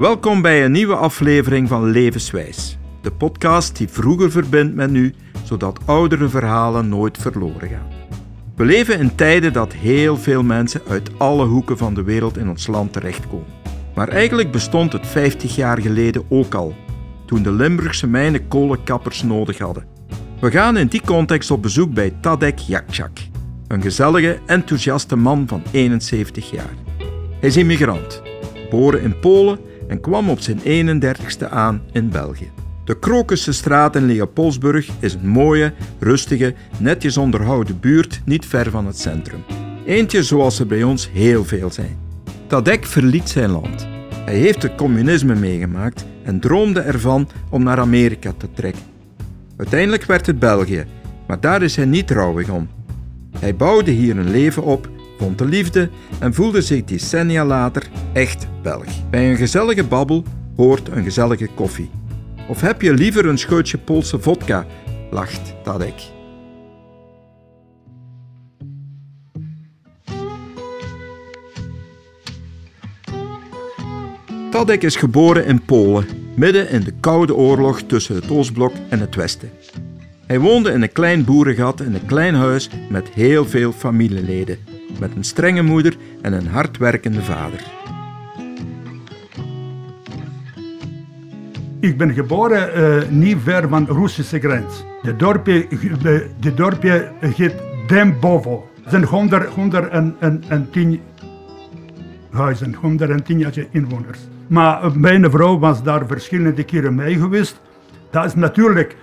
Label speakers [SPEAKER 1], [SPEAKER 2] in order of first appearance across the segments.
[SPEAKER 1] Welkom bij een nieuwe aflevering van Levenswijs. De podcast die vroeger verbindt met nu, zodat oudere verhalen nooit verloren gaan. We leven in tijden dat heel veel mensen uit alle hoeken van de wereld in ons land terechtkomen. Maar eigenlijk bestond het 50 jaar geleden ook al, toen de Limburgse mijnen kolenkappers nodig hadden. We gaan in die context op bezoek bij Tadek Jakczak, een gezellige, enthousiaste man van 71 jaar. Hij is immigrant, geboren in Polen en kwam op zijn 31ste aan in België. De Krokussenstraat in Leopoldsburg is een mooie, rustige, netjes onderhouden buurt niet ver van het centrum. Eentje zoals er bij ons heel veel zijn. Tadek verliet zijn land. Hij heeft het communisme meegemaakt en droomde ervan om naar Amerika te trekken. Uiteindelijk werd het België, maar daar is hij niet trouwig om. Hij bouwde hier een leven op, vond de liefde en voelde zich decennia later echt Belg. Bij een gezellige babbel hoort een gezellige koffie. Of heb je liever een scheutje Poolse vodka? lacht Tadek. Tadek is geboren in Polen, midden in de Koude Oorlog tussen het Oostblok en het Westen. Hij woonde in een klein boerengat in een klein huis met heel veel familieleden, met een strenge moeder en een hardwerkende vader.
[SPEAKER 2] Ik ben geboren uh, niet ver van de Russische grens. De dorpje, de, de dorpje heet Dembovo. Er zijn 100, 110 huizen, 110 inwoners. Maar mijn vrouw was daar verschillende keren mee geweest. Dat is natuurlijk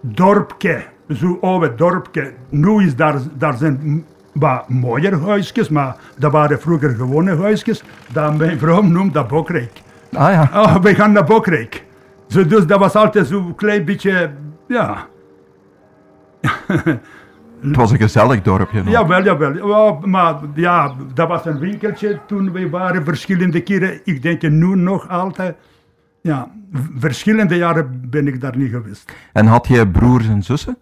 [SPEAKER 2] dorpje, zo'n oude dorpje. Nu is daar, daar zijn wat mooier huisjes, maar dat waren vroeger gewone huisjes. Dat mijn vrouw noemt dat Bokrijk.
[SPEAKER 1] Ah ja.
[SPEAKER 2] Oh, we gaan naar Bokrijk. Zo, dus dat was altijd zo'n klein beetje, ja.
[SPEAKER 1] Het was een gezellig dorpje. Nog.
[SPEAKER 2] Jawel, jawel. Ja, maar ja, dat was een winkeltje toen we waren, verschillende keren. Ik denk nu nog altijd. Ja, verschillende jaren ben ik daar niet geweest.
[SPEAKER 1] En had je broers en zussen?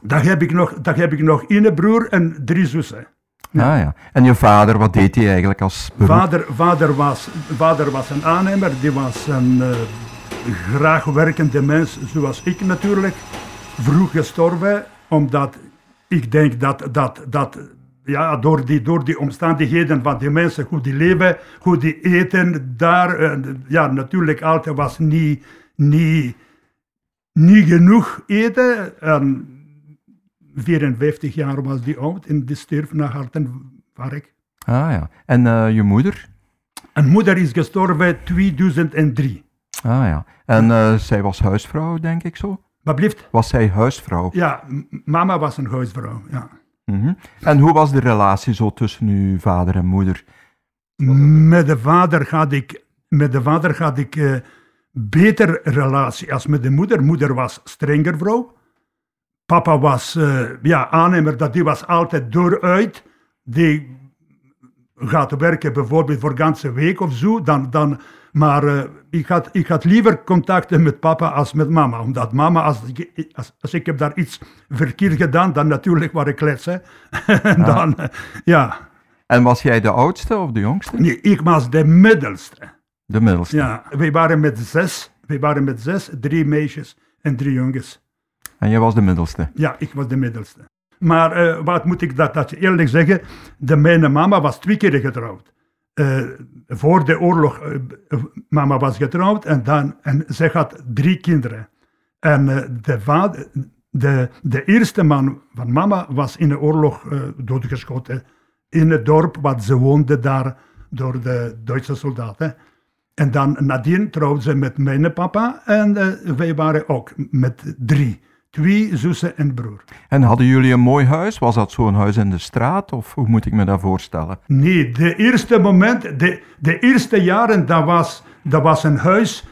[SPEAKER 2] Dat heb ik nog, dat heb ik nog één broer en drie zussen.
[SPEAKER 1] Ja. Ah ja. En je vader, wat deed hij eigenlijk als beroep?
[SPEAKER 2] Vader, vader, was, vader was een aannemer, die was een uh, graag werkende mens, zoals ik natuurlijk. Vroeg gestorven, omdat ik denk dat, dat, dat ja, door, die, door die omstandigheden van die mensen, hoe die leven, hoe die eten, daar, uh, ja, natuurlijk altijd was niet, niet, niet genoeg eten. En 54 jaar was die oud en die stierf naar hart en vark.
[SPEAKER 1] Ah ja. En uh, je moeder?
[SPEAKER 2] En moeder is gestorven 2003.
[SPEAKER 1] Ah ja. En uh, zij was huisvrouw, denk ik zo?
[SPEAKER 2] Wat blieft?
[SPEAKER 1] Was zij huisvrouw?
[SPEAKER 2] Ja, mama was een huisvrouw, ja.
[SPEAKER 1] Mm -hmm. En hoe was de relatie zo tussen uw vader en moeder?
[SPEAKER 2] Met de vader had ik, met de vader had ik uh, beter relatie als met de moeder. Moeder was strenger vrouw. Papa was uh, ja, aannemer, dat die was altijd dooruit. Die gaat werken bijvoorbeeld voor een ganse week of zo. Dan, dan, maar uh, ik, had, ik had liever contacten met papa als met mama. Omdat mama, als ik, als, als ik heb daar iets verkeerd gedaan, dan natuurlijk waar ik. Hè. en dan, uh, ja.
[SPEAKER 1] En was jij de oudste of de jongste?
[SPEAKER 2] Nee, ik was de middelste.
[SPEAKER 1] De middelste?
[SPEAKER 2] Ja, wij waren met zes. Wij waren met zes, drie meisjes en drie jongens.
[SPEAKER 1] En jij was de middelste?
[SPEAKER 2] Ja, ik was de middelste. Maar uh, wat moet ik dat, dat eerlijk zeggen? De, mijn mama was twee keer getrouwd. Uh, voor de oorlog, uh, mama was getrouwd en, dan, en ze had drie kinderen. En de, vader, de, de eerste man van mama was in de oorlog doodgeschoten. In het dorp wat ze woonde daar door de Duitse soldaten. En dan nadien trouwde ze met mijn papa en wij waren ook met drie. Twee zussen en broer.
[SPEAKER 1] En hadden jullie een mooi huis? Was dat zo'n huis in de straat? Of hoe moet ik me dat voorstellen?
[SPEAKER 2] Nee, de eerste moment, de, de eerste jaren, dat was, dat was een huis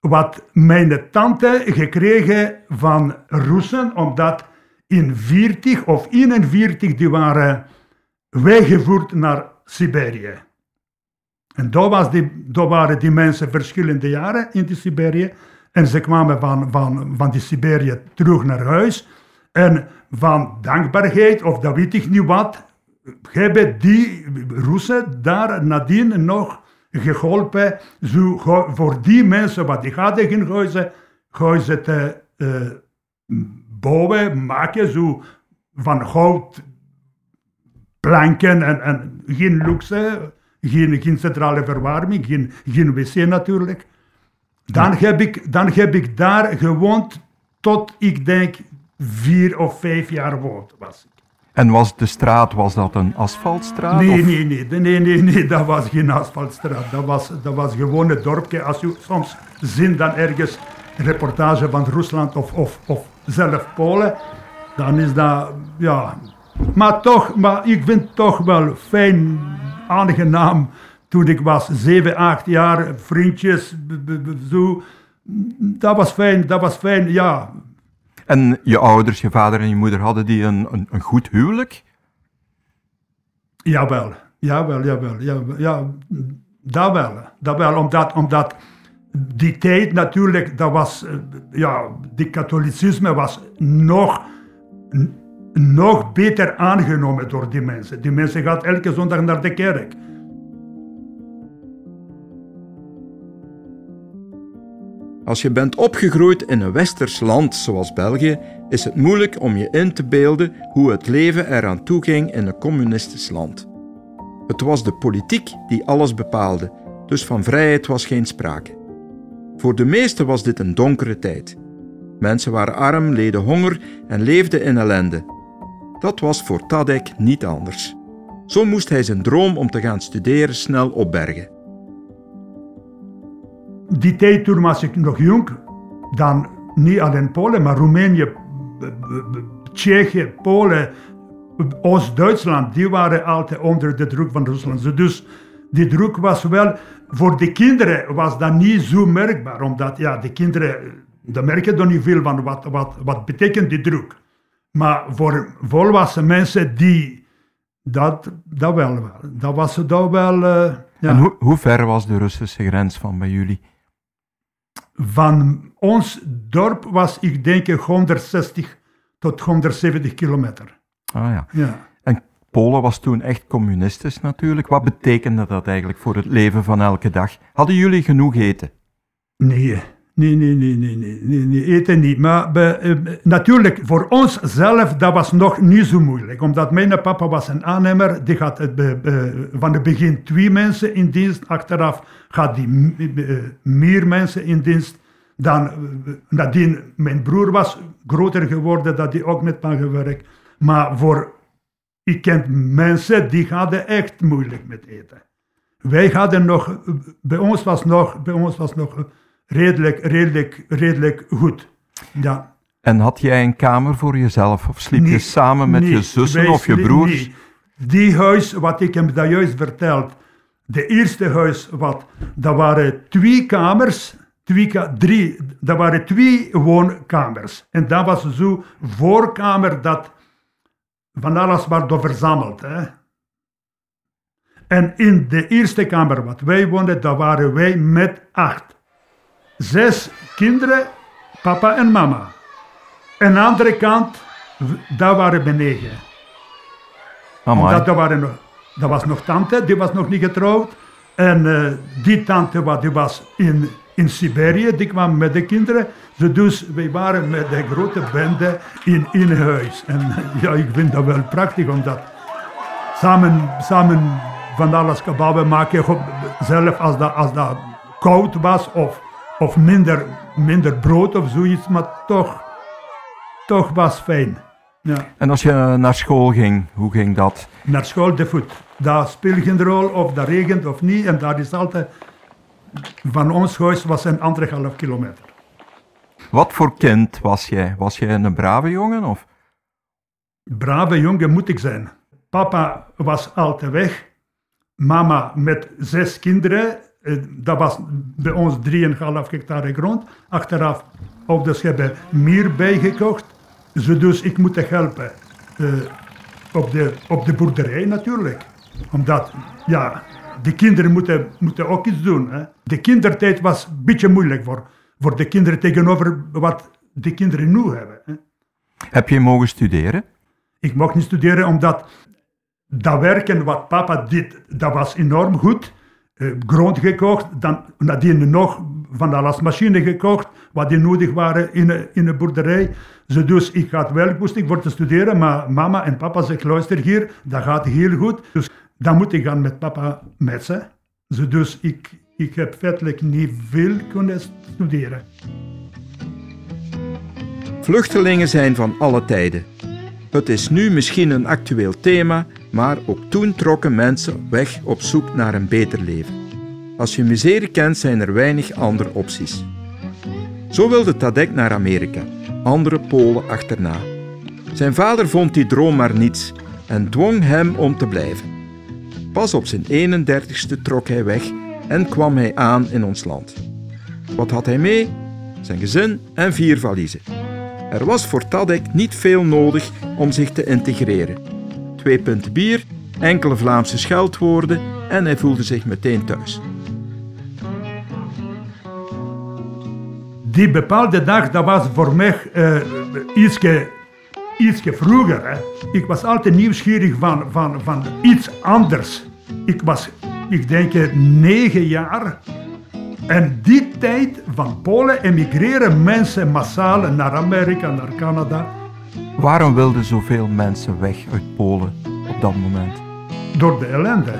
[SPEAKER 2] wat mijn tante gekregen van Russen, omdat in 40 of 41 die waren weggevoerd naar Siberië. En daar, was die, daar waren die mensen verschillende jaren in de Siberië. En ze kwamen van, van, van die Siberië terug naar huis. En van dankbaarheid, of dat weet ik niet wat, hebben die Russen daar nadien nog geholpen. Voor die mensen wat die hadden in huizen, huizen te uh, bouwen, maken, zo van hout, planken en, en geen luxe, geen, geen centrale verwarming, geen, geen wc natuurlijk. Dan, heb ik, dan heb ik daar gewoond tot ik denk vier of vijf jaar oud was.
[SPEAKER 1] En was de straat, was dat een asfaltstraat?
[SPEAKER 2] Nee, nee, nee, nee, nee, nee, dat was geen asfaltstraat. Dat was, dat was gewoon een dorpje. Als je soms ziet dan ergens reportage van Rusland of, of, of zelf Polen, dan is dat, ja... Maar toch, maar ik vind het toch wel fijn, aangenaam, toen ik was, zeven, acht jaar, vriendjes, zo. Dat was fijn, dat was fijn, ja.
[SPEAKER 1] En je ouders, je vader en je moeder, hadden die een, een, een goed huwelijk?
[SPEAKER 2] Jawel, jawel, jawel, jawel, ja, dat wel. Dat wel, omdat, omdat die tijd natuurlijk, dat was, eh, ja, die katholicisme was nog, nog beter aangenomen door die mensen. Die mensen gaan elke zondag naar de kerk.
[SPEAKER 1] Als je bent opgegroeid in een westers land zoals België, is het moeilijk om je in te beelden hoe het leven eraan toe ging in een communistisch land. Het was de politiek die alles bepaalde, dus van vrijheid was geen sprake. Voor de meesten was dit een donkere tijd. Mensen waren arm, leden honger en leefden in ellende. Dat was voor Tadek niet anders. Zo moest hij zijn droom om te gaan studeren snel opbergen
[SPEAKER 2] die tijd toen ik nog jong, dan niet alleen Polen, maar Roemenië, Tsjechië, Polen, Oost-Duitsland, die waren altijd onder de druk van Rusland. Dus die druk was wel, voor de kinderen was dat niet zo merkbaar, omdat ja, de kinderen, die merken dan niet veel van wat, wat, wat betekent die druk. Maar voor volwassen mensen, die, dat, dat wel, dat was dat wel... Uh,
[SPEAKER 1] ja. En hoe ver was de Russische grens van bij jullie?
[SPEAKER 2] Van ons dorp was ik denk 160 tot 170 kilometer.
[SPEAKER 1] Ah ja. ja. En Polen was toen echt communistisch natuurlijk. Wat betekende dat eigenlijk voor het leven van elke dag? Hadden jullie genoeg eten?
[SPEAKER 2] Nee. Nee, nee, nee, nee, nee, nee, eten niet. Maar uh, natuurlijk, voor ons zelf, dat was nog niet zo moeilijk. Omdat mijn papa was een aannemer, die uh, van het begin twee mensen in dienst. Achteraf gaat die meer mensen in dienst. Dan, nadien, mijn broer was groter geworden, dat hij ook met me gewerkt. Maar voor, ik ken mensen die hadden echt moeilijk met eten. Wij hadden nog, bij ons was nog, bij ons was nog redelijk, redelijk, redelijk goed. Ja.
[SPEAKER 1] En had jij een kamer voor jezelf of sliep je samen met je zussen of je broers?
[SPEAKER 2] Die huis, wat ik hem daar juist verteld, de eerste huis, wat, dat waren twee kamers, twee, drie, dat waren twee woonkamers. En dat was zo voorkamer dat van alles werd verzameld. Hè. En in de eerste kamer wat wij woonden, daar waren wij met acht zes kinderen, papa en mama. En aan de andere kant, daar waren we negen. Dat, dat, waren dat was nog tante, die was nog niet getrouwd. En uh, die tante die was in, in Siberië, die kwam met de kinderen. Dus wij waren met de grote bende in, in huis. En ja, ik vind dat wel prachtig, omdat samen, samen van alles kababen maken, zelf als dat, als dat koud was of of minder, minder brood of zoiets, maar toch, toch was fijn. Ja.
[SPEAKER 1] En als je naar school ging, hoe ging dat?
[SPEAKER 2] Naar school de voet. Daar speelt geen rol of dat regent of niet. En daar is altijd, van ons huis was een anderhalf kilometer.
[SPEAKER 1] Wat voor kind was jij? Was jij een brave jongen? Of?
[SPEAKER 2] Brave jongen moet ik zijn. Papa was altijd weg. Mama met zes kinderen dat was bij ons 3,5 hectare grond. Achteraf op de scheppen meer bijgekocht. Dus ik moet helpen. Uh, op, de, op de boerderij natuurlijk. Omdat, ja, de kinderen moeten, moeten ook iets doen. Hè. De kindertijd was een beetje moeilijk voor, voor de kinderen tegenover wat de kinderen nu hebben. Hè.
[SPEAKER 1] Heb je mogen studeren?
[SPEAKER 2] Ik mocht niet studeren omdat dat werken wat papa deed, dat was enorm goed. Uh, grond gekocht, dan nadien nog van de lasmachine gekocht, wat die nodig waren in, een, in een boerderij. Zo dus ik had wel ik voor te studeren, maar mama en papa zeggen, luister hier, dat gaat heel goed. Dus dan moet ik gaan met papa metsen. Zo dus ik, ik heb feitelijk niet veel kunnen studeren.
[SPEAKER 1] Vluchtelingen zijn van alle tijden. Het is nu misschien een actueel thema, maar ook toen trokken mensen weg op zoek naar een beter leven. Als je miserie kent, zijn er weinig andere opties. Zo wilde Tadek naar Amerika, andere Polen achterna. Zijn vader vond die droom maar niets en dwong hem om te blijven. Pas op zijn 31ste trok hij weg en kwam hij aan in ons land. Wat had hij mee? Zijn gezin en vier valiezen. Er was voor Tadek niet veel nodig om zich te integreren. Twee punten bier, enkele Vlaamse scheldwoorden en hij voelde zich meteen thuis.
[SPEAKER 2] Die bepaalde dag, dat was voor mij uh, ietsje, ietsje vroeger. Hè. Ik was altijd nieuwsgierig van, van, van iets anders. Ik was, ik denk, negen jaar en die tijd van Polen emigreren mensen massaal naar Amerika, naar Canada.
[SPEAKER 1] Waarom wilden zoveel mensen weg uit Polen op dat moment?
[SPEAKER 2] Door de ellende.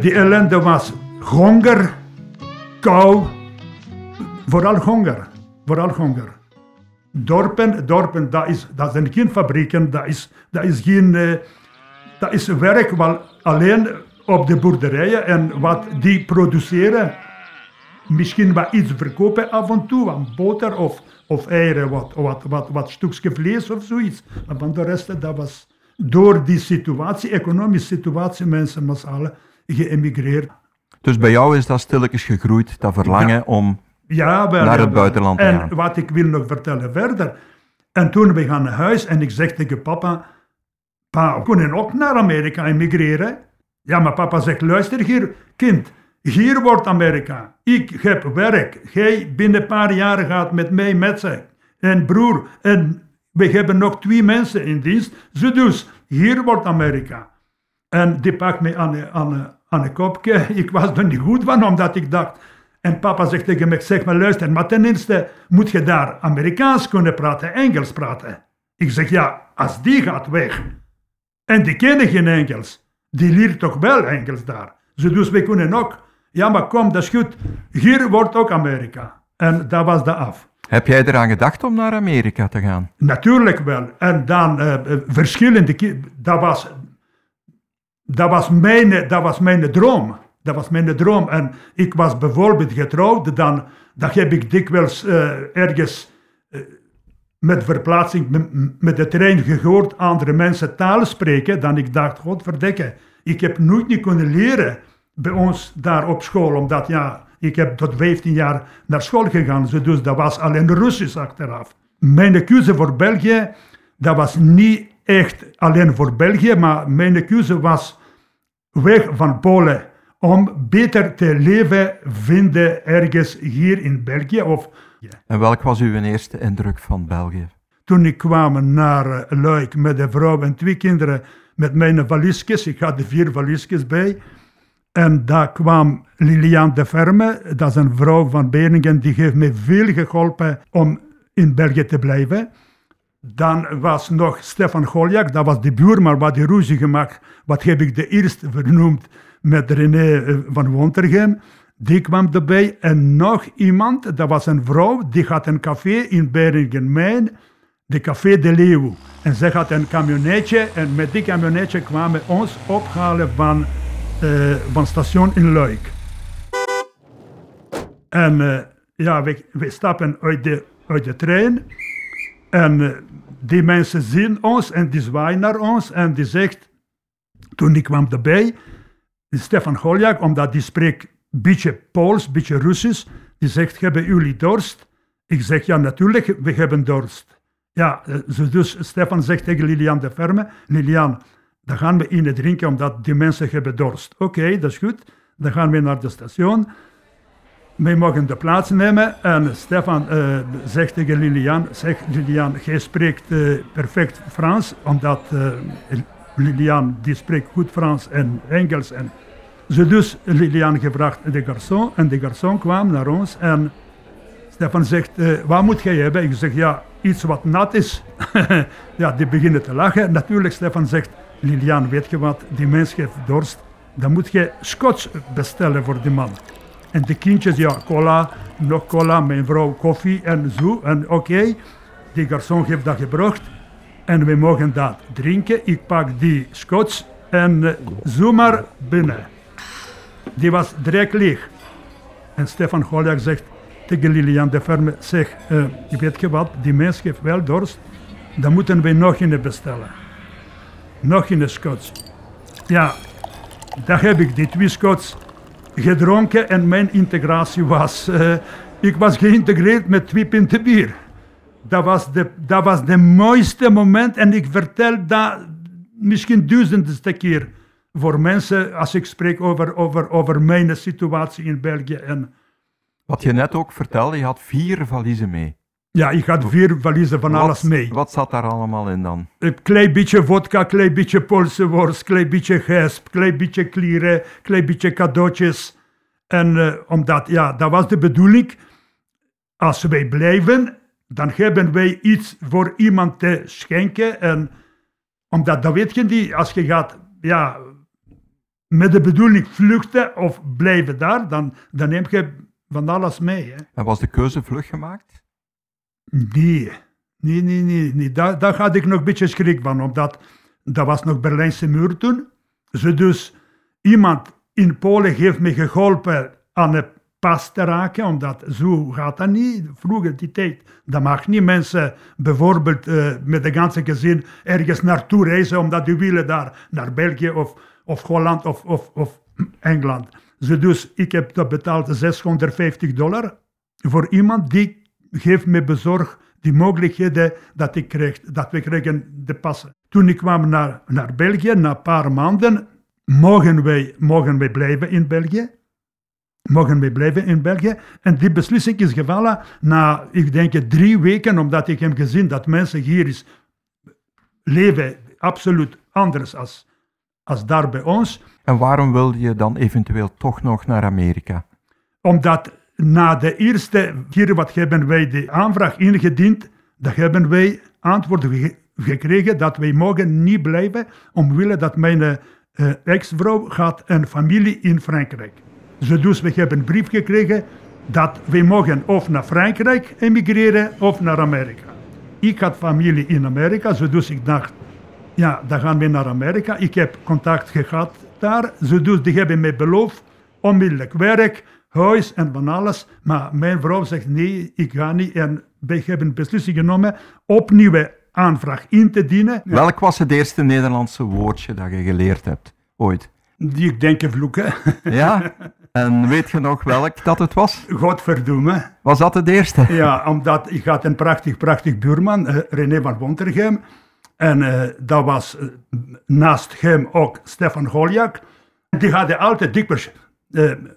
[SPEAKER 2] Die ellende was honger, kou, vooral honger. Vooral honger. Dorpen, dorpen dat, is, dat zijn geen fabrieken, dat is, dat is geen... Uh, dat is werk alleen op de boerderijen en wat die produceren misschien wat iets verkopen af en toe, boter of, of eieren, wat, wat, wat, wat stukje vlees of zoiets. Maar van de rest, dat was door die situatie, economische situatie, mensen massaal geëmigreerd.
[SPEAKER 1] Dus bij jou is dat stilletjes gegroeid, dat verlangen om ja, wel, naar het buitenland te
[SPEAKER 2] en
[SPEAKER 1] gaan.
[SPEAKER 2] En wat ik wil nog vertellen verder. En toen we gaan naar huis en ik zeg tegen papa, pa, we kunnen ook naar Amerika emigreren. Ja, maar papa zegt, luister hier, kind, hier wordt Amerika. Ik heb werk. Jij binnen een paar jaar gaat met mij met zijn. En broer, en we hebben nog twee mensen in dienst. Zo dus, hier wordt Amerika. En die pakt me aan, aan, aan een kopje. Ik was er niet goed van, omdat ik dacht... En papa zegt tegen mij, zeg maar luister, maar ten eerste moet je daar Amerikaans kunnen praten, Engels praten. Ik zeg, ja, als die gaat weg, en die kennen geen Engels, die leert toch wel Engels daar. Dus we kunnen ook ja, maar kom, dat is goed. Hier wordt ook Amerika. En dat was de af.
[SPEAKER 1] Heb jij eraan gedacht om naar Amerika te gaan?
[SPEAKER 2] Natuurlijk wel. En dan uh, verschillende... Dat was, dat, was mijn, dat was mijn droom. Dat was mijn droom. En ik was bijvoorbeeld getrouwd. Dan, dan heb ik dikwijls uh, ergens uh, met verplaatsing met, de trein gehoord andere mensen taal spreken. Dan ik dacht, godverdikke, ik heb nooit niet kunnen leren bij ons daar op school, omdat ja, ik heb tot 15 jaar naar school gegaan, dus dat was alleen Russisch achteraf. Mijn keuze voor België, dat was niet echt alleen voor België, maar mijn keuze was weg van Polen om beter te leven vinden ergens hier in België. Of,
[SPEAKER 1] En welk was uw eerste indruk van België?
[SPEAKER 2] Toen ik kwam naar Luik met een vrouw en twee kinderen met mijn valiesjes, ik had vier valiesjes bij, en daar kwam Liliane de Verme, dat is een vrouw van Beningen, die heeft me veel geholpen om in België te blijven. Dan was nog Stefan Goljak, dat was de buurman wat die ruzie gemaakt. Wat heb ik de eerste vernoemd met René eh, van Wontergem. Die kwam erbij. En nog iemand, dat was een vrouw, die had een café in Beringen-Mijn, de Café de Leeuw. En zij had een camionetje en met die camionetje kwamen ons ophalen van uh, van station in Luik. En uh, ja, we, stappen uit de, uit de trein en uh, die mensen zien ons en die zwaaien naar ons en die zegt, toen ik kwam erbij, Stefan Goljak, omdat die spreekt een beetje Pools, een beetje Russisch, die zegt, hebben jullie dorst? Ik zeg, ja natuurlijk, we hebben dorst. Ja, dus Stefan zegt tegen Lilian de Ferme, Lilian, dan gaan we in drinken omdat die mensen hebben dorst. Oké, dat is goed. Dan gaan we naar de station. Wij mogen de plaats nemen en Stefan uh, zegt tegen Lilian, zeg Lilian, jij spreekt uh, perfect Frans, omdat uh, Lilian die spreekt goed Frans en Engels. En, Ze dus Lilian gevraagd de garçon en de garçon kwam naar ons en Stefan zegt, wat moet jij hebben? Ik zeg, ja, iets wat nat is. ja, die beginnen te lachen. Natuurlijk, Stefan zegt, Lilian, weet je wat, die mens heeft dorst. Dan moet je scotch bestellen voor die man. En de kindjes, ja, cola, nog cola, mijn vrouw koffie en zo. En oké, die garçon heeft dat gebracht. En we mogen dat drinken. Ik pak die scotch en uh, zomaar binnen. Die was direct leeg. En Stefan Goljak zegt tegen Lilian de Ferme, zeg, uh, weet je wat, die mens heeft wel dorst. Dan moeten we nog een bestellen. Nog een scotch. Ja, daar heb ik die twee scotch gedronken en mijn integratie was... Uh, ik was geïntegreerd met twee pinten bier. Dat was, de, dat was de mooiste moment en ik vertel dat misschien duizendste keer voor mensen als ik spreek over, over, over mijn situatie in België. En,
[SPEAKER 1] Wat je net ook vertelde, je had vier valiezen mee.
[SPEAKER 2] Ja, ik had vier valiezen van
[SPEAKER 1] wat,
[SPEAKER 2] alles mee.
[SPEAKER 1] Wat zat daar allemaal in dan?
[SPEAKER 2] Een klein beetje vodka, klein beetje Poolse worst, klein beetje gesp, klein beetje klieren, klein beetje cadeautjes. En uh, omdat, ja, dat was de bedoeling. Als wij blijven, dan hebben wij iets voor iemand te schenken. En omdat, dat weet je niet, als je gaat, ja, met de bedoeling vluchten of blijven daar, dan, dan neem je van alles mee. Hè.
[SPEAKER 1] En was de keuze vlug gemaakt?
[SPEAKER 2] Nee, nee, nee, nee. Daar, daar had ik nog een beetje schrik van, omdat dat was nog Berlijnse muur toen. Ze dus, iemand in Polen heeft me geholpen aan het pas te raken, omdat zo gaat dat niet. Vroeger die tijd, dat mag niet mensen bijvoorbeeld uh, met de ganse gezin ergens naartoe reizen, omdat die willen daar naar België of, of Holland of, of, of Engeland. Dus, dus ik heb dat betaald 650 dollar voor iemand die geeft me bezorg die mogelijkheden dat ik kreeg, dat we kregen de passen. Toen ik kwam naar, naar België, na een paar maanden, mogen wij, mogen wij blijven in België. Mogen wij blijven in België. En die beslissing is gevallen na, ik denk, drie weken, omdat ik heb gezien dat mensen hier is, leven absoluut anders als, als daar bij ons.
[SPEAKER 1] En waarom wilde je dan eventueel toch nog naar Amerika?
[SPEAKER 2] Omdat na de eerste keer wat hebben wij de aanvraag ingediend, dat hebben wij antwoord gekregen dat wij mogen niet blijven omwille dat mijn uh, ex-vrouw gaat een familie in Frankrijk. Dus we hebben een brief gekregen dat wij mogen of naar Frankrijk emigreren of naar Amerika. Ik had familie in Amerika, dus ik dacht, ja, dan gaan we naar Amerika. Ik heb contact gehad daar, dus die hebben mij beloofd onmiddellijk werk, huis en van alles. Maar mijn vrouw zegt nee, ik ga niet. En wij hebben beslissing genomen opnieuw aanvraag in te dienen.
[SPEAKER 1] Welk was het eerste Nederlandse woordje dat je geleerd hebt, ooit?
[SPEAKER 2] Die ik denk vloeken.
[SPEAKER 1] Ja? En weet je nog welk dat het was?
[SPEAKER 2] Godverdomme.
[SPEAKER 1] Was dat het eerste?
[SPEAKER 2] Ja, omdat ik had een prachtig, prachtig buurman, uh, René van Wontergem. En uh, dat was uh, naast hem ook Stefan Goljak. Die hadden altijd dikwijls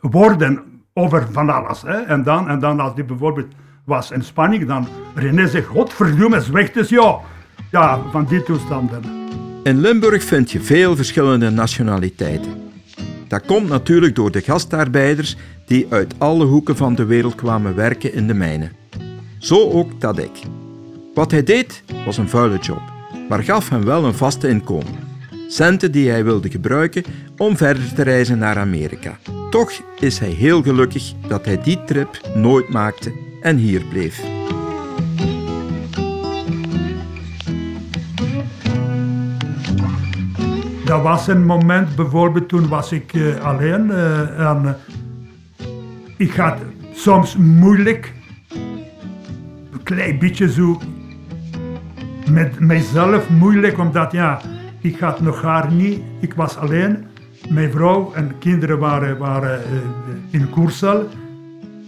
[SPEAKER 2] woorden over van alles. Hè. En, dan, en dan als die bijvoorbeeld was in spanning, dan René zegt, godverdomme, zwicht dus ja. Ja, van die toestanden.
[SPEAKER 1] In Limburg vind je veel verschillende nationaliteiten. Dat komt natuurlijk door de gastarbeiders die uit alle hoeken van de wereld kwamen werken in de mijnen. Zo ook Tadek. Wat hij deed was een vuile job, maar gaf hem wel een vaste inkomen. Centen die hij wilde gebruiken om verder te reizen naar Amerika. Toch is hij heel gelukkig dat hij die trip nooit maakte en hier bleef.
[SPEAKER 2] Dat was een moment, bijvoorbeeld toen was ik uh, alleen en uh, ik had soms moeilijk, een klein beetje zo met mijzelf moeilijk, omdat ja, ik had nog haar niet, ik was alleen. Mijn vrouw en kinderen waren, waren uh, in Koersel.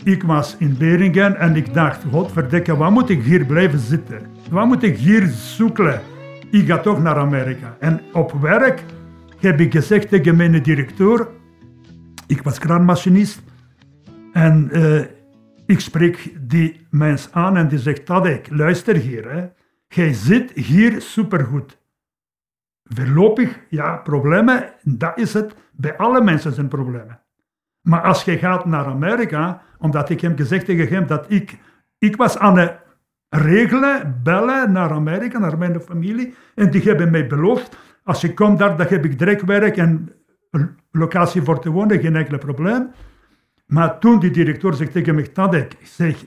[SPEAKER 2] Ik was in Beringen en ik dacht, godverdikke, wat moet ik hier blijven zitten? Wat moet ik hier zoeken? Ik ga toch naar Amerika. En op werk heb ik gezegd tegen mijn directeur, ik was kraanmachinist, en uh, ik spreek die mens aan en die zegt, Tadek, luister hier, hè. jij zit hier supergoed. Voorlopig, ja, problemen, dat is het. Bij alle mensen zijn problemen. Maar als je gaat naar Amerika, omdat ik hem gezegd tegen hem dat ik, ik was aan het regelen, bellen naar Amerika, naar mijn familie. En die hebben mij beloofd, als ik kom daar, dan heb ik direct en locatie voor te wonen, geen enkel probleem. Maar toen die directeur zegt tegen mij, Tadek, zeg,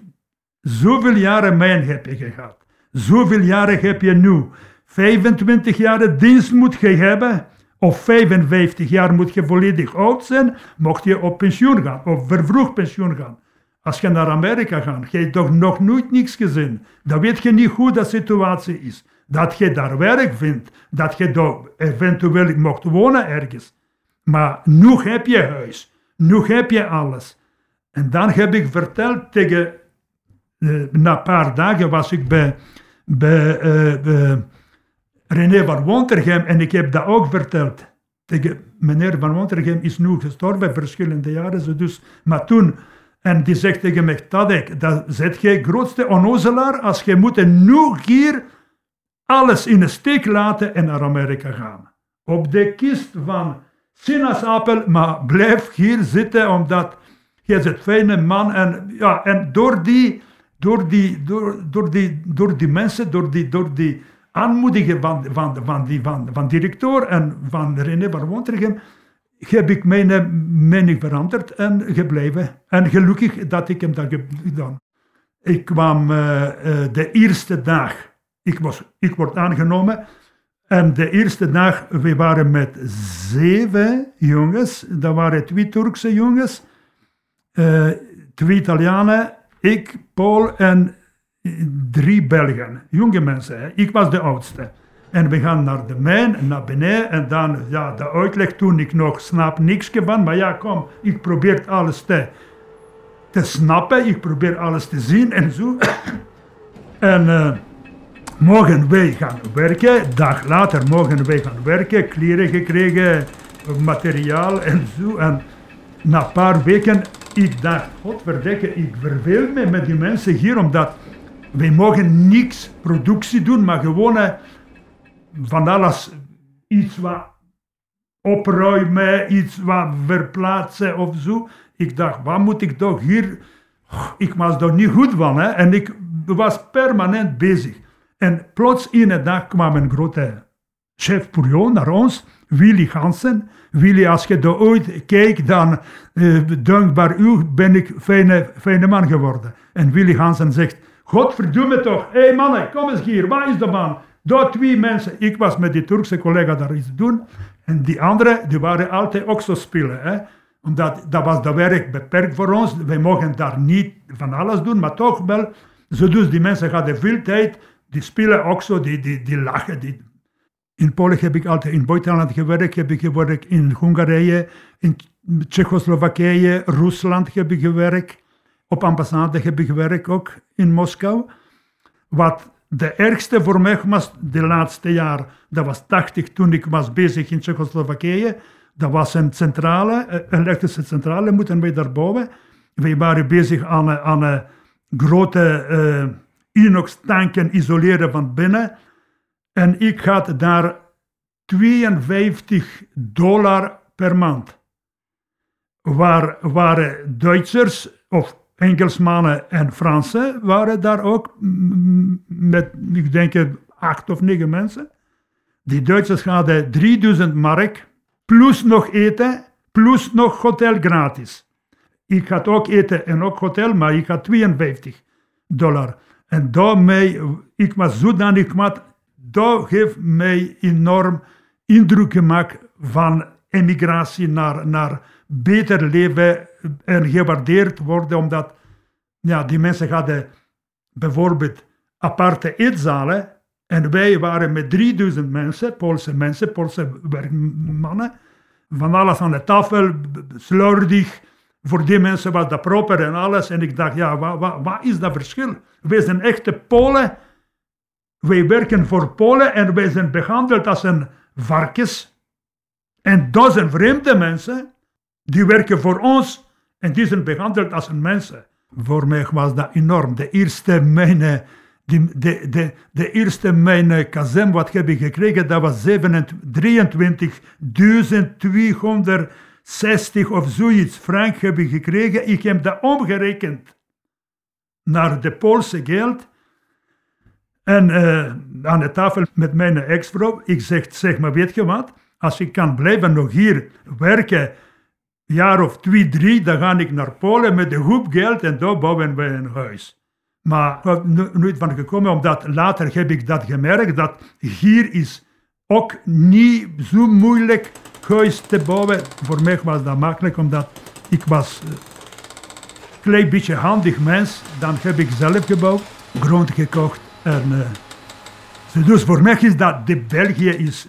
[SPEAKER 2] zoveel jaren mijn heb je gehad. Zoveel jaren heb je nu. 25 jaar dienst moet je hebben. Of 55 jaar moet je volledig oud zijn. Mocht je op pensioen gaan. Of vervroegd pensioen gaan. Als je naar Amerika gaat, je toch nog nooit niks gezien. Dan weet je niet hoe dat situatie is. Dat je daar werk vindt. Dat je daar eventueel mocht wonen ergens. Maar nu heb je huis. Nu heb je alles. En dan heb ik verteld tegen... Uh, na een paar dagen was ik bij, uh, René van Wontergem en ik heb dat ook verteld. Meneer van Wontergem is nu gestorven, verschillende jaren. Dus, maar toen... En die zegt tegen mij, Tadek, dat zet jij grootste onnozelaar als je moet nu hier alles in de steek laten en naar Amerika gaan. Op de kist van sinaasappel, maar blijf hier zitten, omdat je een fijne man. En, ja, en door, die, door, die, door, door, die, door die mensen, door die, door die aanmoedigen van, van, van, die, van, van directeur en van René van Wontergem, heb ik mijn mening veranderd en gebleven. En gelukkig dat ik hem dat gedaan. Ik kwam uh, uh, de eerste dag, ik, was, ik word aangenomen, en de eerste dag, we waren met zeven jongens. Dat waren twee Turkse jongens, twee Italianen, ik, Paul en drie Belgen. Jonge mensen, ik was de oudste. En we gaan naar de mijn, naar beneden. En dan, ja, de uitleg toen ik nog snap niks van. Maar ja, kom, ik probeer alles te, te snappen. Ik probeer alles te zien en zo. en... Uh, mogen wij gaan werken. Dag later mogen wij gaan werken, kleren gekregen, materiaal en zo. En na een paar weken, ik dacht, godverdikke, ik verveel me met die mensen hier, omdat wij mogen niks productie doen, maar gewoon eh, van alles iets wat opruimen, iets wat verplaatsen of zo. Ik dacht, wat moet ik toch hier... Ik was er niet goed van, hè. En ik was permanent bezig. En plots in een dag kwam een grote chef Purion naar ons, Willy Hansen. Willy, als je er ooit kijkt, dan uh, dankbaar u ben ik fijne, fijne man geworden. En Willy Hansen zegt, godverdomme toch, hé hey mannen, kom eens hier, waar is de man? Door twee mensen. Ik was met die Turkse collega daar iets doen. En die anderen, die waren altijd ook zo spelen. Hè? Omdat dat was de werk beperkt voor ons. Wij mogen daar niet van alles doen, maar toch wel. Zo dus die mensen hadden veel tijd die spelen ook zo, die, die, die lachen. Die. In Polen heb ik altijd in buitenland gewerkt, heb ik gewerkt in Hongarije, in Tsjechoslowakije, Rusland heb ik gewerkt. Op ambassade heb ik gewerkt ook in Moskou. Wat de ergste voor mij was de laatste jaar, dat was 80 toen ik was bezig in Tsjechoslowakije. Dat was een centrale, een elektrische centrale, moeten wij daarboven. Wij waren bezig aan, een grote... Uh, inox-tanken isoleren van binnen. En ik had daar 52 dollar per maand. Waar waren Duitsers of Engelsmannen en Fransen waren daar ook met, ik denk, acht of negen mensen. Die Duitsers hadden 3000 mark, plus nog eten, plus nog hotel gratis. Ik had ook eten en ook hotel, maar ik had 52 dollar. En daarmee, ik was zodanig kwaad, dat heeft mij enorm indruk gemaakt van emigratie naar, naar beter leven en gewaardeerd worden, omdat ja, die mensen hadden bijvoorbeeld aparte eetzalen en wij waren met 3000 mensen, Poolse mensen, Poolse werkmannen, van alles aan de tafel, slordig, voor die mensen was dat proper en alles. En ik dacht, ja, wat, wat, wat is dat verschil? Wij zijn echte Polen. Wij werken voor Polen en wij zijn behandeld als een varkens. En dat zijn vreemde mensen. Die werken voor ons en die zijn behandeld als mensen. Voor mij was dat enorm. De eerste mijn Die, de, de, de eerste mijn uh, kazem wat heb ik gekregen, dat was 23.260 of zoiets frank heb ik gekregen. Ik heb dat omgerekend naar de Poolse geld. En uh, aan de tafel met mijn ex-vrouw, ik zeg, zeg maar, weet je wat? Als ik kan blijven nog hier werken, jaar of twee, drie, dan ga ik naar Polen met de hoop geld en daar bouwen wij een huis. Maar ik heb nooit van gekomen, omdat later heb ik dat gemerkt, dat hier is ook niet zo moeilijk huis te bouwen. Voor mij was dat makkelijk, omdat ik was een klein beetje handig mens. Dan heb ik zelf gebouwd, grond gekocht. En, uh, dus voor mij is dat, de België is,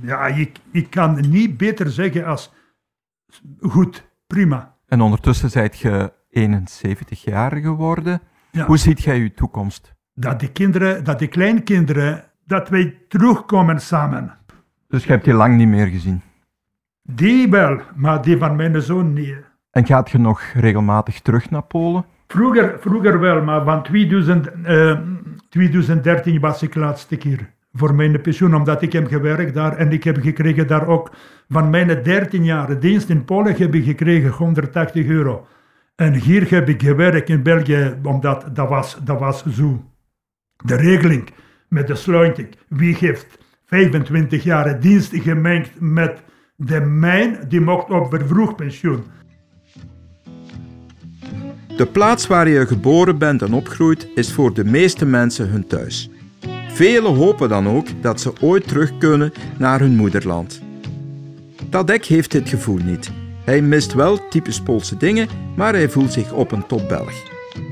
[SPEAKER 2] ja, ik, ik kan niet beter zeggen als goed, prima.
[SPEAKER 1] En ondertussen zijt je 71 jaar geworden. Hoe ziet jij je toekomst?
[SPEAKER 2] Dat de kinderen, dat de kleinkinderen, dat wij terugkomen samen.
[SPEAKER 1] Dus je hebt die lang niet meer gezien?
[SPEAKER 2] Die wel, maar die van mijn zoon niet.
[SPEAKER 1] En gaat je nog regelmatig terug naar Polen?
[SPEAKER 2] Vroeger, vroeger wel, maar van 2000, uh, 2013 was ik laatste keer voor mijn pensioen, omdat ik heb gewerkt daar en ik heb gekregen daar ook van mijn 13 jaar dienst in Polen heb ik gekregen 180 euro. En hier heb ik gewerkt in België, omdat dat was, dat was zo. De regeling met de sluiting. Wie heeft 25 jaar dienst gemengd met de mijn, die mocht op vervroegd pensioen.
[SPEAKER 1] De plaats waar je geboren bent en opgroeit is voor de meeste mensen hun thuis. Velen hopen dan ook dat ze ooit terug kunnen naar hun moederland. Tadek heeft dit gevoel niet. Hij mist wel typisch Poolse dingen, maar hij voelt zich op een top Belg.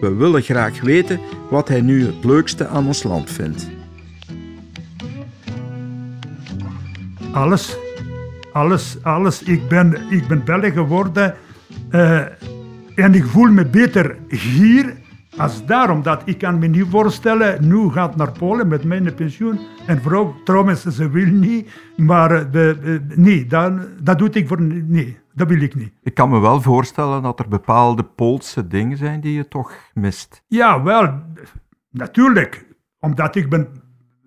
[SPEAKER 1] We willen graag weten wat hij nu het leukste aan ons land vindt.
[SPEAKER 2] Alles. Alles, alles. Ik ben, ik ben Belg geworden uh, en ik voel me beter hier als daarom dat ik kan me niet voorstellen, nu gaat naar Polen met mijn pensioen. En vrouw, trouwens, ze wil niet, maar de, de, nee, dat, dat doe ik voor, nee, dat wil ik niet.
[SPEAKER 1] Ik kan me wel voorstellen dat er bepaalde Poolse dingen zijn die je toch mist.
[SPEAKER 2] Ja, wel, natuurlijk. Omdat ik ben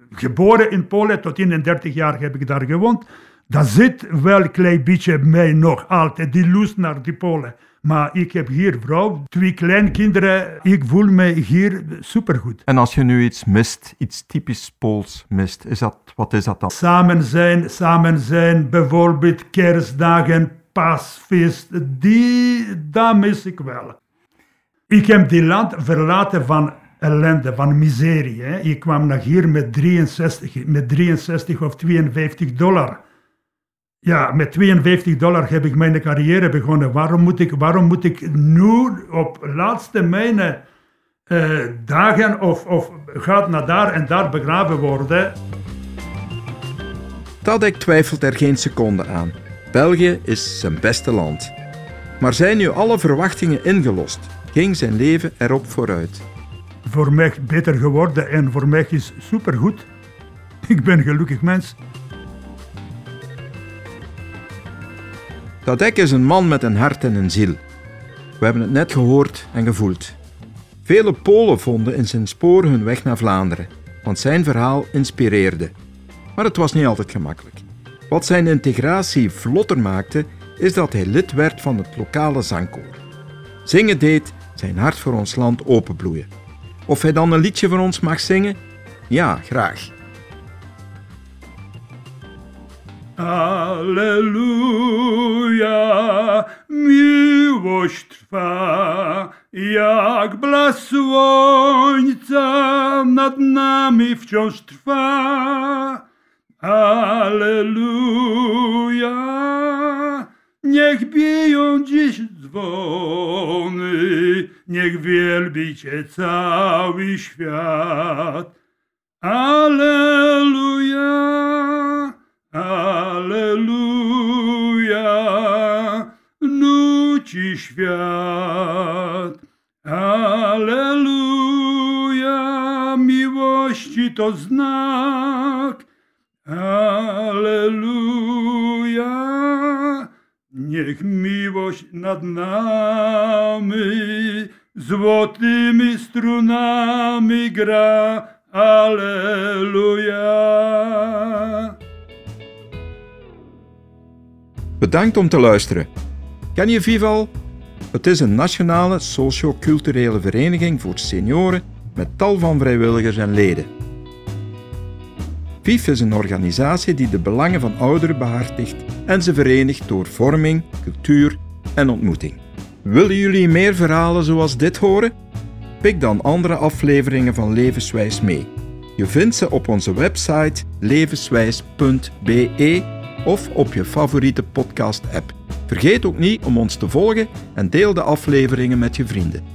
[SPEAKER 2] geboren in Polen, tot 31 jaar heb ik daar gewoond. Dat zit wel een klein beetje mij nog altijd, die lust naar die Polen. Maar ik heb hier vrouw, twee kleinkinderen. Ik voel me hier supergoed.
[SPEAKER 1] En als je nu iets mist, iets typisch Pools mist, is dat, wat is dat dan?
[SPEAKER 2] Samen zijn, samen zijn, bijvoorbeeld kerstdagen, paasfeest, die, dat mis ik wel. Ik heb die land verlaten van ellende, van miserie. Hè. Ik kwam naar hier met 63, met 63 of 52 dollar. Ja, met 52 dollar heb ik mijn carrière begonnen. Waarom moet ik, waarom moet ik nu op laatste mijn uh, dagen of, of gaat naar daar en daar begraven worden?
[SPEAKER 1] Tadek twijfelt er geen seconde aan. België is zijn beste land. Maar zijn nu alle verwachtingen ingelost? Ging zijn leven erop vooruit?
[SPEAKER 2] Voor mij beter geworden en voor mij is supergoed. Ik ben een gelukkig mens.
[SPEAKER 1] Tadek is een man met een hart en een ziel. We hebben het net gehoord en gevoeld. Vele Polen vonden in zijn spoor hun weg naar Vlaanderen, want zijn verhaal inspireerde. Maar het was niet altijd gemakkelijk. Wat zijn integratie vlotter maakte, is dat hij lid werd van het lokale zangkoor. Zingen deed zijn hart voor ons land openbloeien. Of hij dan een liedje voor ons mag zingen? Ja, graag.
[SPEAKER 2] Alleluja, miłość trwa, jak blask słońca nad nami wciąż trwa. Alleluja, niech biją dziś dzwony, niech wielbi Cię cały świat. Alleluja. Nuci świat. Alleluja, miłości to znak. Alleluja, niech miłość nad nami złotimi strunami gra. Alleluja.
[SPEAKER 1] Bedankt om te luisteren. Ken je Vival? Het is een nationale socio-culturele vereniging voor senioren met tal van vrijwilligers en leden. VIF is een organisatie die de belangen van ouderen behartigt en ze verenigt door vorming, cultuur en ontmoeting. Willen jullie meer verhalen zoals dit horen? Pik dan andere afleveringen van Levenswijs mee. Je vindt ze op onze website levenswijs.be of op je favoriete podcast-app. Vergeet ook niet om ons te volgen en deel de afleveringen met je vrienden.